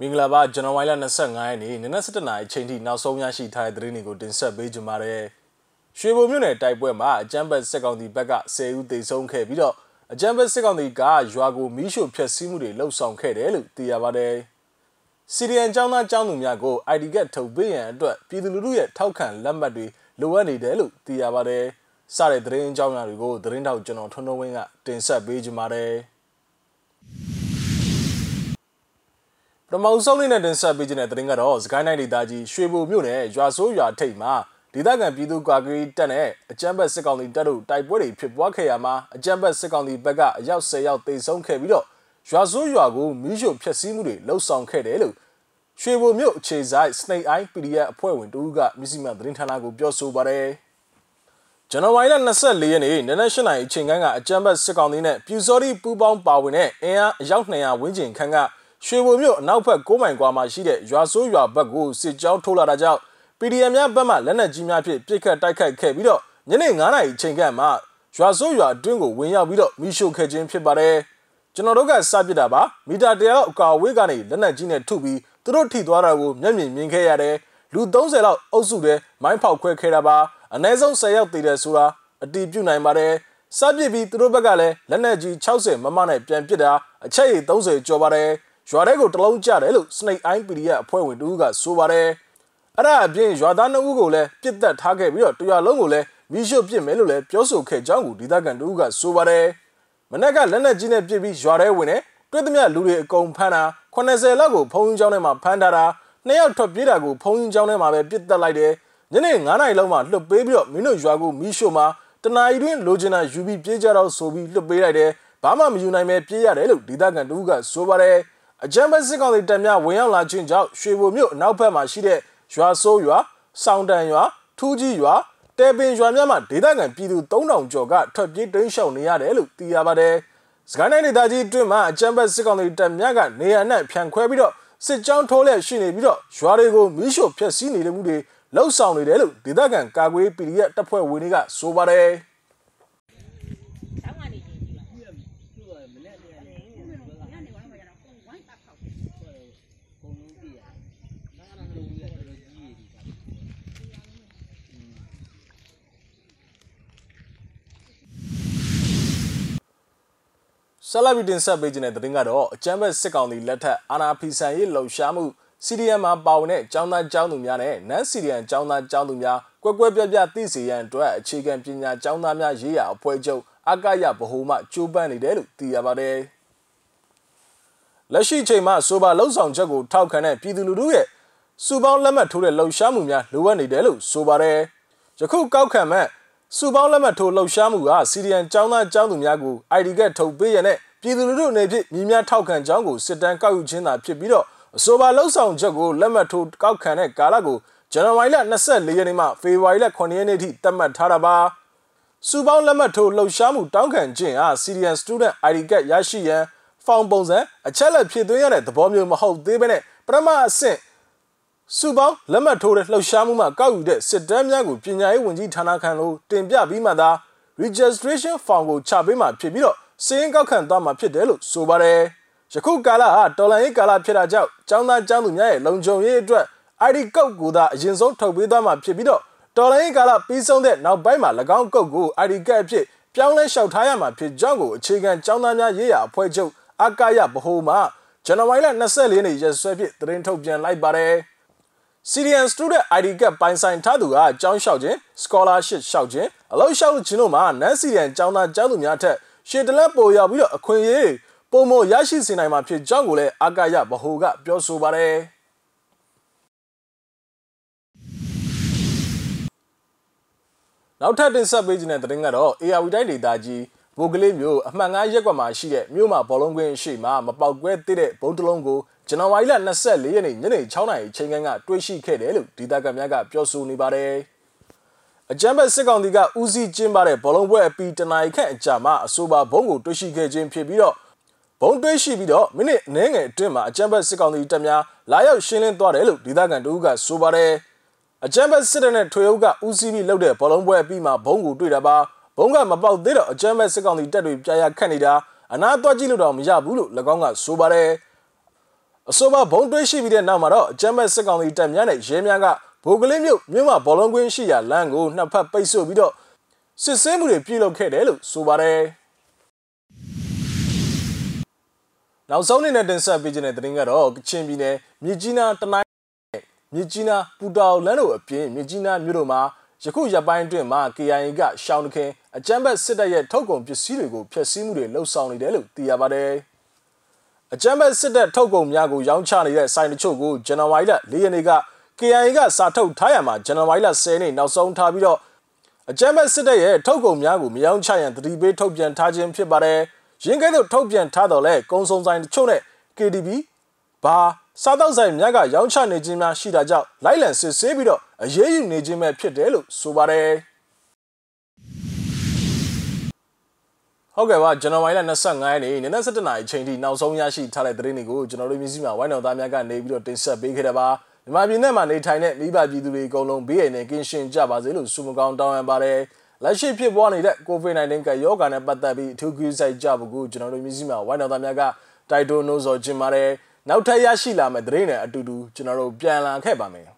မင်္ဂလာပါဇန်နဝါရီလ25ရက်နေ့နနက်7:00နာရီအချိန်ထိနောက်ဆုံးရရှိထားတဲ့သတင်းတွေကိုတင်ဆက်ပေးကြပါမယ်။ရွှေဘုံမြို့နယ်တိုက်ပွဲမှာအကြမ်းဖက်စစ်ကောင်စီဘက်က10ဦးသေဆုံးခဲ့ပြီးတော့အကြမ်းဖက်စစ်ကောင်စီကရွာကိုမီးရှို့ဖျက်ဆီးမှုတွေလှုပ်ဆောင်ခဲ့တယ်လို့သိရပါတယ်။စီရီယန်ចောင်းသားចောင်းသူများကို ID ကတ်ထုတ်ပေးရန်အတွက်ပြည်သူလူထုရဲ့ထောက်ခံလက်မှတ်တွေလိုအပ်နေတယ်လို့သိရပါတယ်။စတဲ့သတင်းအကြောင်းအရာတွေကိုသတင်းထောက်ကျွန်တော်ထွန်းထွန်းဝင်းကတင်ဆက်ပေးကြပါ မယ်။ပထမဆုံးလေးနဲ့တင်ဆက်ပေးခြင်းတဲ့သတင်းကတော့စကိုင်းတိုင်းဒေသကြီးရွှေဘိုမြို့နယ်ရွာဆိုးရွာထိပ်မှာဒေသခံပြည်သူ့ကာကွယ်တပ်နဲ့အကြမ်းဖက်စစ်ကောင်စီတပ်တို့တိုက်ပွဲတွေဖြစ်ပွားခဲ့ရမှာအကြမ်းဖက်စစ်ကောင်စီဘက်ကအယောက်10ယောက်သေဆုံးခဲ့ပြီးတော့ရွာဆိုးရွာကိုမီးရှို့ဖျက်ဆီးမှုတွေလှုပ်ဆောင်ခဲ့တယ်လို့ရွှေဘိုမြို့အခြေဆိုင် Snake Eye PDF အဖွဲ့ဝင်တူကမြစီမံသတင်းဌာနကိုပြောဆိုပါတယ်ဇန်နဝါရီလ24ရက်နေ့နနက်၈နာရီအချိန်ခန့်ကအကြမ်းဖက်စစ်ကောင်စီနဲ့ပြူစောတိပူးပေါင်းပါဝင်တဲ့အင်အားအယောက်200ဝန်းကျင်ခန့်က ရွှေဘုံမြို့အနောက်ဘက်9မိုင်ကွာမှာရှိတဲ့ရွာဆိုးရွာဘက်ကိုစစ်ကြောင်းထိုးလာတာကြောင့် PDM များဘက်မှလက်နက်ကြီးများဖြင့်ပစ်ခတ်တိုက်ခိုက်ခဲ့ပြီးတော့ညနေ9နာရီအချိန်ခန့်မှာရွာဆိုးရွာအတွင်းကိုဝင်ရောက်ပြီးတော့မိရှို့ခဲ့ခြင်းဖြစ်ပါတယ်ကျွန်တော်တို့ကစပစ်တာပါမီတာတရာလောက်အကာအဝေးကနေလက်နက်ကြီးနဲ့ထုပြီးသူတို့ထိသွားတာကိုမျက်မြင်မြင်ခဲ့ရတယ်လူ30လောက်အုပ်စုတည်းမိုင်းဖောက်ခွဲခဲ့တာပါအနည်းဆုံး10ယောက်တည်တယ်ဆိုတာအတီးပြုတ်နိုင်ပါတယ်စပစ်ပြီးသူတို့ဘက်ကလည်းလက်နက်ကြီး60မမနဲ့ပြန်ပစ်တာအချက်ရည်30ကျော်ပါတယ် ရွာထဲကိုတလုံးကျတယ်လို့ Snake Eye PDF အဖွဲ့ဝင်တူကဆိုပါတယ်အဲ့ဒါအပြင်ရွာသားနှစ်ဦးကိုလည်းပြစ်တက်ထားခဲ့ပြီးတော့တရွာလုံးကိုလည်းမိရှုပစ်မယ်လို့လည်းပြောဆိုခဲ့ကြောင်းကိုဒေသခံတူကဆိုပါတယ်မနေ့ကလက်နက်ကြီးနဲ့ပစ်ပြီးရွာထဲဝင်နေတွေ့သမျှလူတွေအကုန်ဖမ်းတာ80လောက်ကိုဖုံးကျောင်းထဲမှာဖမ်းထားတာနှစ်ယောက်ထွက်ပြေးတာကိုဖုံးကျောင်းထဲမှာပဲပြစ်တက်လိုက်တယ်ညနေ9နာရီလောက်မှလွတ်ပေးပြီးတော့မင်းတို့ရွာကိုမိရှုမှာတနာရီတွင်လိုချင်တာယူပြီးပြေးကြတော့ဆိုပြီးလွတ်ပေးလိုက်တယ်ဘာမှမယူနိုင်ပဲပြေးရတယ်လို့ဒေသခံတူကဆိုပါတယ် အကြမ်းဖက်စစ်ကောင်စီတပ်များဝင်ရောက်လာခြင်းကြောင့်ရွှေဘိုမြို့အနောက်ဘက်မှာရှိတဲ့ရွာဆိုးရွာ၊စောင်းတန်ရွာ၊ထူးကြီးရွာတဲပင်ရွာများမှာဒေသခံပြည်သူ3000ကျော်ကထွက်ပြေးတိမ်းရှောင်နေရတယ်လို့သိရပါတယ်။စကိုင်းတိုင်းဒေသကြီးအတွင်းမှာအကြမ်းဖက်စစ်ကောင်စီတပ်များကနေရာနဲ့ဖြန့်ခွဲပြီးတော့စစ်ကြောင်းထိုးလျက်ရှိနေပြီးတော့ရွာတွေကိုမီးရှို့ဖျက်ဆီးနေတဲ့မှုတွေလှုပ်ဆောင်နေတယ်လို့ဒေသခံကာကွယ်ပီရီရက်တပ်ဖွဲ့ဝင်တွေကဆိုပါတယ်။ ဆက်လက်ပြီးတင်ဆက်ပေးခြင်းတဲ့သတင်းကတော့အကြမ်းဖက်စစ်ကောင်စီလက်ထက်အာဏာဖီဆန်ရေးလှုပ်ရှားမှု CDM မှာပါဝင်တဲ့ကျောင်းသားကျောင်းသူများနဲ့နန် CDM ကျောင်းသားကျောင်းသူများကွက်ကွက်ပြပြသိစေရန်အတွက်အခြေခံပညာကျောင်းသားများရေးရာအဖွဲ့ချုပ်အကရဗဟိုမှကြိုးပမ်းနေတယ်လို့သိရပါတယ်။လက်ရှိချိန်မှာဆိုပါလှုပ်ဆောင်ချက်ကိုထောက်ခံတဲ့ပြည်သူလူထုရဲ့စူပေါင်းလက်မှတ်ထိုးတဲ့လှုပ်ရှားမှုများလိုအပ်နေတယ်လို့ဆိုပါတယ်။ယခုကောက်ခံမဲ့စူပေါင်းလက်မှတ်ထိုးလှုပ်ရှားမှုဟာစီရီယန်ကျောင်းသားကျောင်းသူများကို ID ကထုတ်ပေးရတဲ့ ပြည်သူလူထုအနေဖြင့်မြင်းများထောက်ခံကြောင်းကိုစစ်တမ်းကောက်ယူခြင်းသာဖြစ်ပြီးတော့အဆိုပါလှုပ်ဆောင်ချက်ကိုလက်မှတ်ထိုးကောက်ခံတဲ့ကာလကိုဇန်နဝါရီလ24ရက်နေ့မှဖေဖော်ဝါရီလ9ရက်နေ့ထိသတ်မှတ်ထားတာပါစူပေါင်းလက်မှတ်ထိုးလှုပ်ရှားမှုတောင်းခံခြင်းဟာ Syrian Student ID ကတ်ရရှိရန်ဖောင်ပုံစံအချက်လက်ဖြည့်သွင်းရတဲ့သဘောမျိုးမဟုတ်သေးဘဲနဲ့ပထမအဆင့်စုပေါင်းလက်မှတ်ထိုးတဲ့လှုပ်ရှားမှုမှာကောက်ယူတဲ့စစ်တမ်းများကိုပညာရေးဝန်ကြီးဌာနခံလို့တင်ပြပြီးမှသာ registration form ကိုချပေးမှဖြစ်ပြီးတော့ စည်ရင်ကောက်ခံသွားမှာဖြစ်တယ်လို့ဆိုပါတယ်။ယခုကာလဟာတော်လန်ရေးကာလဖြစ်တာကြောင့်ចောင်းသားចောင်းသူများရဲ့လုံခြုံရေးအတွက် ID ကုတ်ကိုသာအရင်ဆုံးထုတ်ပေးသွားမှာဖြစ်ပြီးတော့တော်လန်ရေးကာလပြီးဆုံးတဲ့နောက်ပိုင်းမှာ၎င်းကုတ်ကို ID ကတ်အဖြစ်ပြောင်းလဲလျှောက်ထားရမှာဖြစ်ကြောင်းကိုအခြေခံចောင်းသားများရေးရာအဖွဲ့ချုပ်အကရဗဟိုမှဇန်နဝါရီလ24ရက်နေ့ရက်စွဲဖြင့်သတင်းထုတ်ပြန်လိုက်ပါတယ်။ Syrian Student ID ကပိုင်ဆိုင်ထားသူကကျောင်းလျှောက်ခြင်း scholarship လျှောက်ခြင်းအလုပ်လျှောက်ခြင်းတို့မှာ non Syrian ကျောင်းသားကျောင်းသူများထက် ရှေ့တလက်ပိုရောက်ပြီးတော့အခွင့်အရေးပုံမရရှိစေနိုင်မှာဖြစ်ကြောင်းကိုလည်းအာကာယဗဟိုကပြောဆိုပါတယ်နောက်ထပ်တင်ဆက်ပေးခြင်းတဲ့သတင်းကတော့ AR တိုင်းဒေသကြီးဘိုကလေးမျိုးအမှန်9ရက်ကွက်မှာရှိတဲ့မြို့မှာဘောလုံးကွင်းရှိမှာမပေါက်ကွဲသေးတဲ့ဘုံတလုံးကိုဇန်နဝါရီလ24ရက်နေ့ညနေ6နာရီချိန်ခန့်ကတွေ့ရှိခဲ့တယ်လို့ဒေသခံများကပြောဆိုနေပါတယ်။ အကြမ်းဖက်စစ်ကောင်စီကဦးစီးကျင်းပတဲ့ဘောလုံးပွဲအပြီးတနာရီခန့်အကြာမှာအဆိုပါဘုံကိုတွေ့ရှိခဲ့ခြင်းဖြစ်ပြီးတော့ဘုံတွေ့ရှိပြီးတော့မိနစ်အနည်းငယ်အတွင်းမှာအကြမ်းဖက်စစ်ကောင်စီတပ်များလာရောက်ရှင်းလင်းသွားတယ်လို့ဒေသခံတို့ကဆိုပါတယ်။အကြမ်းဖက်စစ်တပ်နဲ့ထွေအုပ်ကဦးစီးပြီးလုပ်တဲ့ဘောလုံးပွဲအပြီးမှာဘုံကိုတွေ့တာပါဘုံကမပေါက်သေးတော့အကြမ်းဖက်စစ်ကောင်စီတပ်တွေပြာရခတ်နေတာအနာသွားကြည့်လို့တော့မရဘူးလို့၎င်းကဆိုပါတယ်။အဆိုပါဘုံတွဲရှိပြီးတဲ့နောက်မှာတော့အကြမ်းဖက်စစ်ကောင်စီတပ်များနဲ့ရဲများက ဗိုလ်ကလေးမြို့မြို့မှာဘောလုံးကွင်းရှိရာလမ်းကိုနှစ်ဖက်ပိတ်ဆို့ပြီးတော့စစ်ဆေးမှုတွေပြုလုပ်ခဲ့တယ်လို့ဆိုပါတယ်နောက်ဆုံးအနေနဲ့တင်ဆက်ပေးခြင်းတဲ့သတင်းကတော့ကချင်ပြည်နယ်မြစ်ကြီးနားတနိုင်းနဲ့မြစ်ကြီးနားပူတောင်လမ်းတို့အပြင်မြစ်ကြီးနားမြို့တို့မှာယခုရက်ပိုင်းအတွင်းမှာ KIA ကရှောင်းတခင်အကြမ်းဖက်စစ်တပ်ရဲ့ထုတ်ကုန်ပစ္စည်းတွေကိုဖျက်ဆီးမှုတွေလှုပ်ဆောင်နေတယ်လို့သိရပါတယ်။အကြမ်းဖက်စစ်တပ်ထုတ်ကုန်များကိုရောင်းချနေတဲ့ဆိုင်တချို့ကိုဇန်နဝါရီလ၄ရက်နေ့က KIA ကစာထုတ်ထားရမှာဇန်နဝါရီလ10ရက်နေ့နောက်ဆုံးထားပြီးတော့အကြမ်းဖက်စစ်တပ်ရဲ့ထုတ်ကုန်များကိုမရောင်းချရန်တတိပေးထုတ်ပြန်ထားခြင်းဖြစ်ပါတယ်။ရင်းကဲ့သို့ထုတ်ပြန်ထားတော့လဲကုံစုံဆိုင်တချို့နဲ့ KDB ဘာစားတောက်ဆိုင်များကရောင်းချနေခြင်းများရှိတာကြောင့်လိုက်လံစစ်ဆေးပြီးတော့အရေးယူနေခြင်းပဲဖြစ်တယ်လို့ဆိုပါတယ်ဟုတ်ကဲ့ပါဇန်နဝါရီလ25ရက်နေ့နနက်7:00နာရီချိန်ထိနောက်ဆုံးရရှိထားတဲ့သတင်းတွေကိုကျွန်တော်တို့မျိုးစိမှာဝိုင်းတော်သားများကနေပြီးတော့တင်ဆက်ပေးခဲ့တာပါ မြန်မာပြည်နဲ့မှာနေထိုင်တဲ့မိဘပြည်သူတွေအကုန်လုံးဘေးရည်နဲ့ကင်းရှင်းကြပါစေလို့ဆုမကောင်းတောင်းအပ်ပါတယ်လက်ရှိဖြစ်ပွားနေတဲ့ COVID-19 ကရောဂါနဲ့ပတ်သက်ပြီးအထူးကူးစိုက်ကြဖို့ကိုကျွန်တော်တို့မျိုးစိမှာဝိုင်းတော်သားများကတိုက်တွန်းနှိုးဆော်ခြင်းပါတယ်နောက်ထပ်ရရှိလာမယ့်သတင်းတွေအတူတူကျွန်တော်တို့ပြန်လာခဲ့ပါမယ်